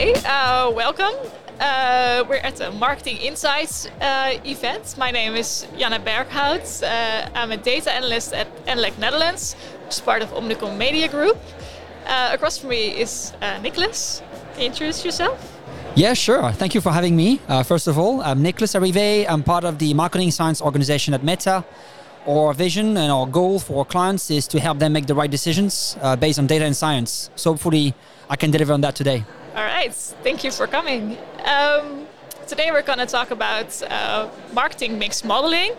Okay, uh, welcome. Uh, we're at the Marketing Insights uh, event. My name is Janne Berghout. Uh, I'm a data analyst at Annalect Netherlands, which is part of Omnicom Media Group. Uh, across from me is uh, Nicolas. Can you introduce yourself? Yeah, sure. Thank you for having me. First of all, I'm Nicolas Arrive. I'm part of the marketing science organization at Meta. Our vision and our goal for our clients is to help them make the right decisions uh, based on data and science. So hopefully, I can deliver on that today. All right, thank you for coming. Um, today we're going to talk about uh, marketing mix modeling,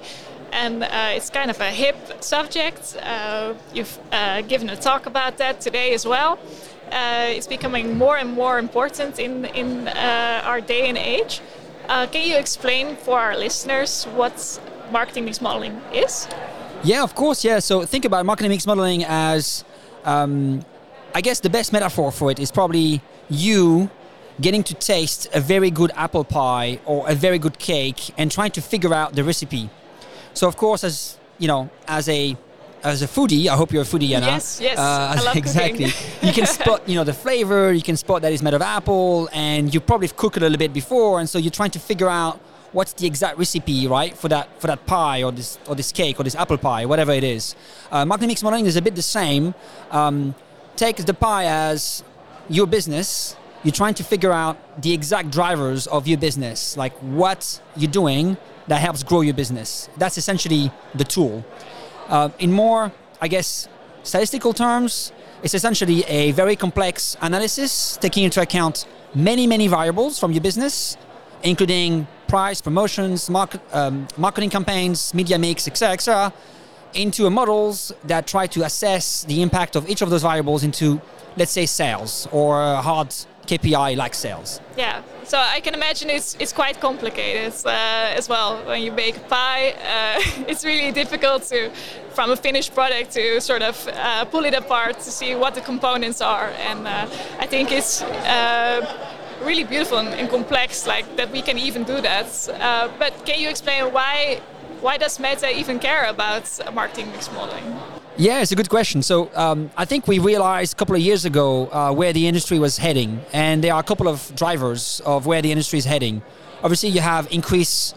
and uh, it's kind of a hip subject. Uh, you've uh, given a talk about that today as well. Uh, it's becoming more and more important in in uh, our day and age. can you explain for our listeners what marketing mix modeling is? Yeah, of course. Yeah. So think about marketing mix modeling as, um, I guess the best metaphor for it is probably you getting to taste a very good apple pie or a very good cake and trying to figure out the recipe. So of course, as you know, as a as a foodie, I hope you're a foodie, Anna. Yes, yes. Uh, I love exactly. you can spot, you know, the flavor. You can spot that it's made of apple, and you probably cooked it a little bit before, and so you're trying to figure out what's the exact recipe, right, for that for that pie or this or this cake or this apple pie, whatever it is. Uh, mix modeling is a bit the same. Um, take the pie as your business. You're trying to figure out the exact drivers of your business, like what you're doing that helps grow your business. That's essentially the tool. Uh, in more, I guess, statistical terms, it's essentially a very complex analysis taking into account many, many variables from your business, including price, promotions, market, um, marketing campaigns, media mix, etc., etc., into models that try to assess the impact of each of those variables into, let's say, sales or hard KPI like sales. Yeah, so I can imagine it's it's quite complicated uh, as well. When you bake a pie, uh, it's really difficult to, from a finished product, to sort of uh, pull it apart to see what the components are. And uh, I think it's uh, really beautiful and, complex, like that we can even do that. Uh, but can you explain why why does Meta even care about marketing mix modeling? Yeah, it's a good question. So um, I think we realized a couple of years ago uh, where the industry was heading, and there are a couple of drivers of where the industry is heading. Obviously, you have increased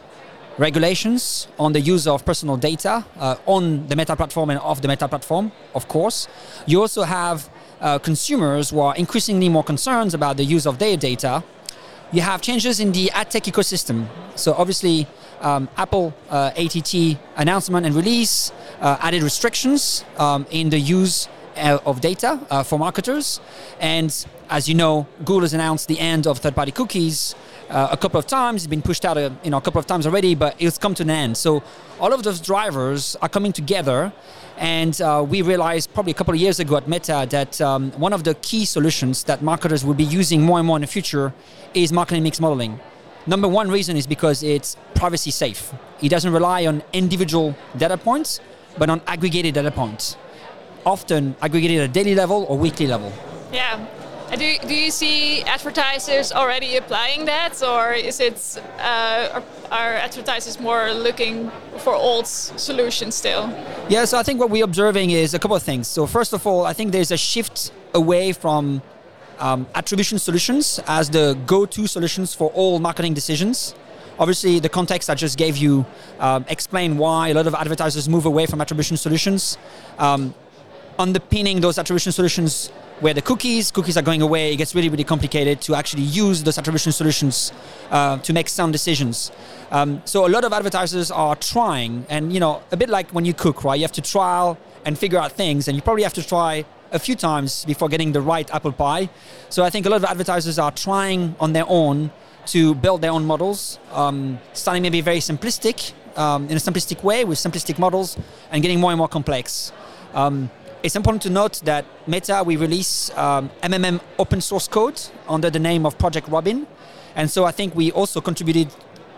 regulations on the use of personal data uh, on the Meta platform and off the Meta platform, of course. You also have uh, consumers who are increasingly more concerned about the use of their data, you have changes in the ad tech ecosystem. So obviously, um, Apple uh, ATT announcement and release uh, added restrictions um, in the use uh, of data uh, for marketers. And as you know, Google has announced the end of third-party cookies uh, a couple of times. It's been pushed out a, you know, a couple of times already, but it's come to an end. So all of those drivers are coming together. And uh, we realized probably a couple of years ago at Meta that um, one of the key solutions that marketers will be using more and more in the future is marketing mix modeling. Number one reason is because it's privacy safe. It doesn't rely on individual data points, but on aggregated data points, often aggregated at a daily level or weekly level. Yeah, do, do you see advertisers already applying that, or is it uh, are, advertisers more looking for old solutions still? Yeah, so I think what we're observing is a couple of things. So first of all, I think there's a shift away from um, attribution solutions as the go-to solutions for all marketing decisions. Obviously, the context I just gave you um, explain why a lot of advertisers move away from attribution solutions. Um, underpinning those attribution solutions where the cookies, cookies are going away, it gets really, really complicated to actually use those attribution solutions uh, to make sound decisions. Um, so a lot of advertisers are trying, and you know, a bit like when you cook, right? You have to trial and figure out things, and you probably have to try a few times before getting the right apple pie. So I think a lot of advertisers are trying on their own to build their own models, um, starting maybe very simplistic, um, in a simplistic way with simplistic models, and getting more and more complex. Um, it's important to note that Meta, we release um, MMM open source code under the name of Project Robyn. And so I think we also contributed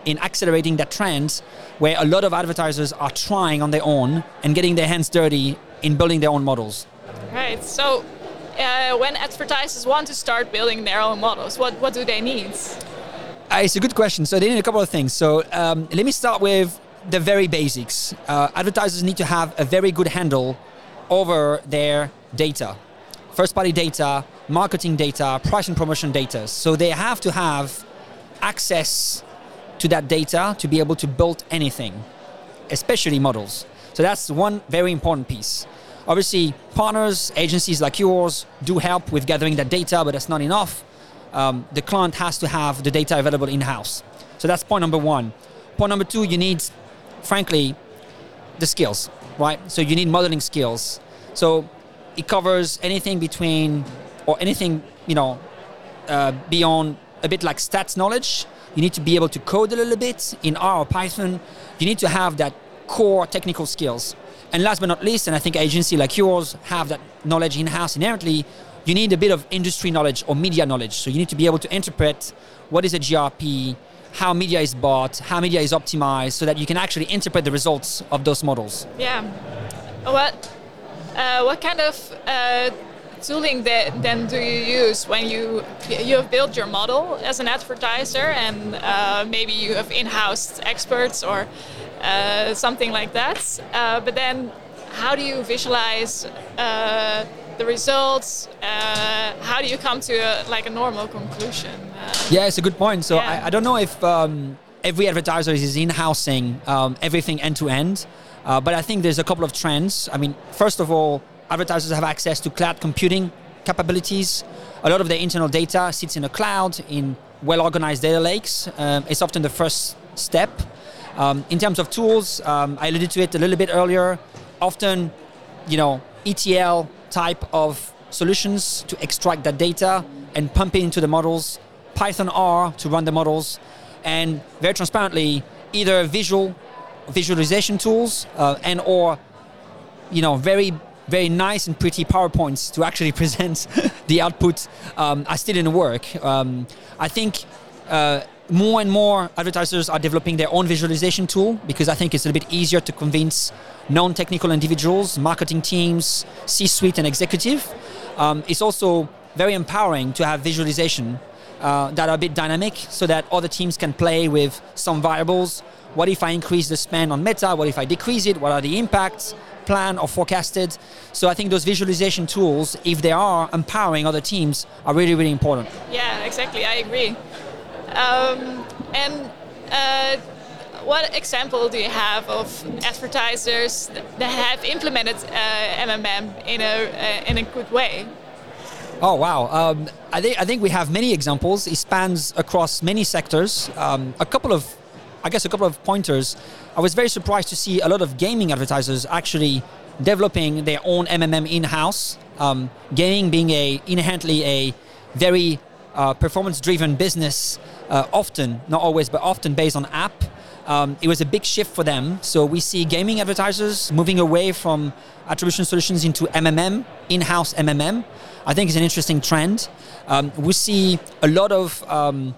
in accelerating that trend where a lot of advertisers are trying on their own and getting their hands dirty in building their own models. Right. So uh, when advertisers want to start building their own models, what, what do they need? Uh, it's a good question. So they need a couple of things. So um, let me start with the very basics. Uh, advertisers need to have a very good handle over their data. First party data, marketing data, price and promotion data. So they have to have access to that data to be able to build anything, especially models. So that's one very important piece. Obviously, partners, agencies like yours do help with gathering that data, but that's not enough. Um, the client has to have the data available in house. So that's point number one. Point number two, you need, frankly, the skills, right? So you need modeling skills. So it covers anything between, or anything, you know, uh, beyond a bit like stats knowledge. You need to be able to code a little bit in R or Python. You need to have that core technical skills. And last but not least, and I think agency like yours have that knowledge in-house inherently, you need a bit of industry knowledge or media knowledge. So you need to be able to interpret what is a GRP, how media is bought, how media is optimized, so that you can actually interpret the results of those models. Yeah. What uh, what kind of uh, tooling then do you use when you you have built your model as an advertiser, and uh, maybe you have in-house experts or uh, something like that? Uh, but then, how do you visualize? Uh, the results how do you come to a, like a normal conclusion yeah it's a good point so yeah. I, I, don't know if um, every advertiser is in-housing um, everything end to end uh, but I think there's a couple of trends. I mean, first of all, advertisers have access to cloud computing capabilities. A lot of their internal data sits in a cloud in well organized data lakes. Um, it's often the first step. Um, in terms of tools, um, I alluded to it a little bit earlier. Often, you know, ETL type of solutions to extract that data and pump it into the models, Python R to run the models, and very transparently, either visual visualization tools uh, and or you know very very nice and pretty PowerPoints to actually present the output um, are still in the work. Um, I think uh, more and more advertisers are developing their own visualization tool because I think it's a little bit easier to convince non-technical individuals, marketing teams, C-suite and executive. Um, it's also very empowering to have visualization uh, that are a bit dynamic so that other teams can play with some variables what if I increase the spend on Meta? What if I decrease it? What are the impacts? planned or forecasted. So I think those visualization tools, if they are empowering other teams, are really, really important. Yeah, exactly. I agree. Um, and uh, what example do you have of advertisers that have implemented uh, MMM in a uh, in a good way? Oh wow! Um, I think I think we have many examples. It spans across many sectors. Um, a couple of I guess a couple of pointers. I was very surprised to see a lot of gaming advertisers actually developing their own MMM in-house. Um, gaming being a inherently a very uh, performance-driven business, uh, often not always, but often based on app. Um, it was a big shift for them. So we see gaming advertisers moving away from attribution solutions into MMM, in-house MMM. I think it's an interesting trend. Um, we see a lot of um,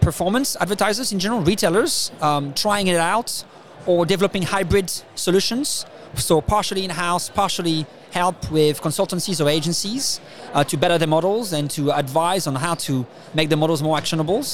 performance advertisers in general, retailers, um, trying it out or developing hybrid solutions. So partially in-house, partially help with consultancies or agencies uh, to better the models and to advise on how to make the models more actionable.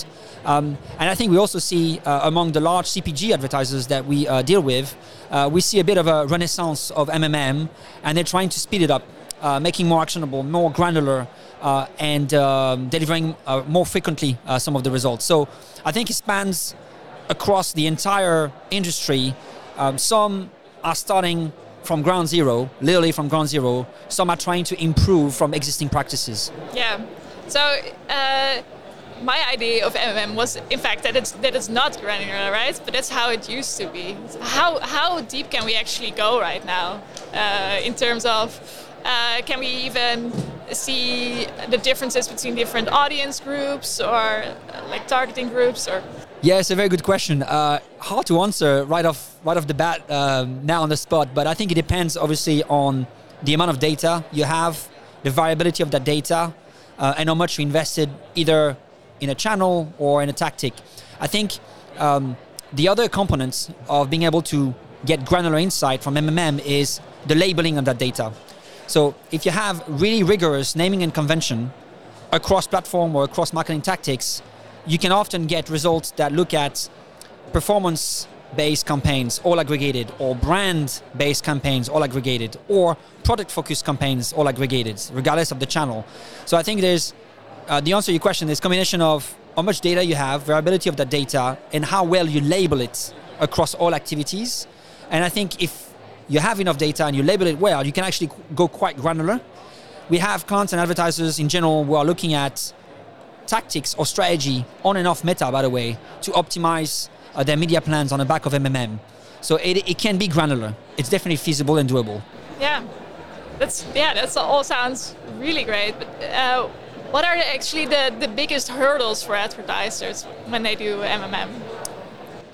Um, and I think we also see uh, among the large CPG advertisers that we uh, deal with, uh, we see a bit of a renaissance of MMM, and they're trying to speed it up, uh, making more actionable, more granular, uh, and um, delivering uh, more frequently uh, some of the results. So I think it spans across the entire industry. Um, some are starting from ground zero, literally from ground zero. Some are trying to improve from existing practices. Yeah. So uh, my idea of MMM was, in fact, that it's that it's not granular, right? But that's how it used to be. How how deep can we actually go right now uh, in terms of uh, can we even see the differences between different audience groups or uh, like targeting groups or? Yeah, it's a very good question. Uh, hard to answer right off right off the bat um, now on the spot, but I think it depends obviously on the amount of data you have, the variability of that data, uh, and how much you invested either in a channel or in a tactic. I think um, the other components of being able to get granular insight from MMM is the labeling of that data. So if you have really rigorous naming and convention across platform or across marketing tactics, you can often get results that look at performance based campaigns all aggregated, or brand based campaigns all aggregated, or product focused campaigns all aggregated, regardless of the channel. So I think there's uh, the answer to your question is combination of how much data you have, variability of that data, and how well you label it across all activities. And I think if you have enough data and you label it well, you can actually go quite granular. We have clients and advertisers in general who are looking at tactics or strategy on and off meta, by the way, to optimize uh, their media plans on the back of MMM. So it, it can be granular. It's definitely feasible and doable. Yeah, that's yeah, that's all sounds really great. But uh, what are actually the, the biggest hurdles for advertisers when they do MMM?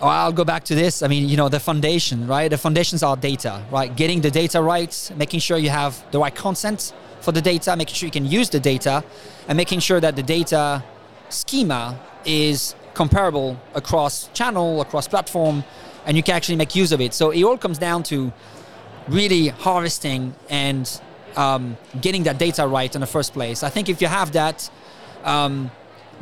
I'll go back to this. I mean, you know, the foundation, right? The foundations are data, right? Getting the data right, making sure you have the right consent for the data, making sure you can use the data, and making sure that the data schema is comparable across channel, across platform, and you can actually make use of it. So it all comes down to really harvesting and um, getting that data right in the first place. I think if you have that, um,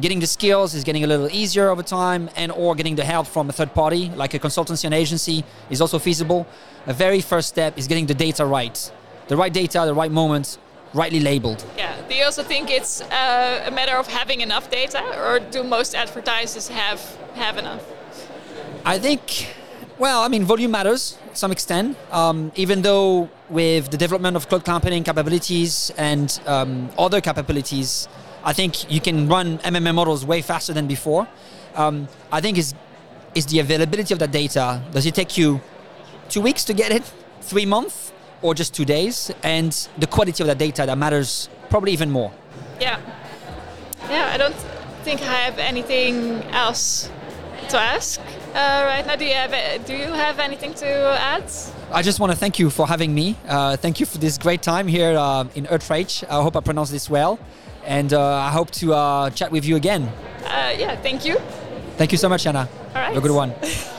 getting the skills is getting a little easier over time, and or getting the help from a third party like a consultancy and agency is also feasible. A very first step is getting the data right, the right data, the right moment, rightly labeled. Yeah. Do you also think it's uh, a matter of having enough data, or do most advertisers have have enough? I think, well, I mean, volume matters to some extent. Um, even though with the development of cloud computing capabilities and um, other capabilities, I think you can run MMM models way faster than before. Um, I think is is the availability of that data. Does it take you two weeks to get it, three months, or just two days? And the quality of that data that matters probably even more. Yeah. Yeah, I don't think I have anything else to ask uh, right now. Do you have Do you have anything to add? I just want to thank you for having me. Uh, thank you for this great time here uh, in Utrecht. I hope I pronounced this well, and uh, I hope to uh, chat with you again. Uh, yeah, thank you. Thank you so much, Anna. All right. Have a good one.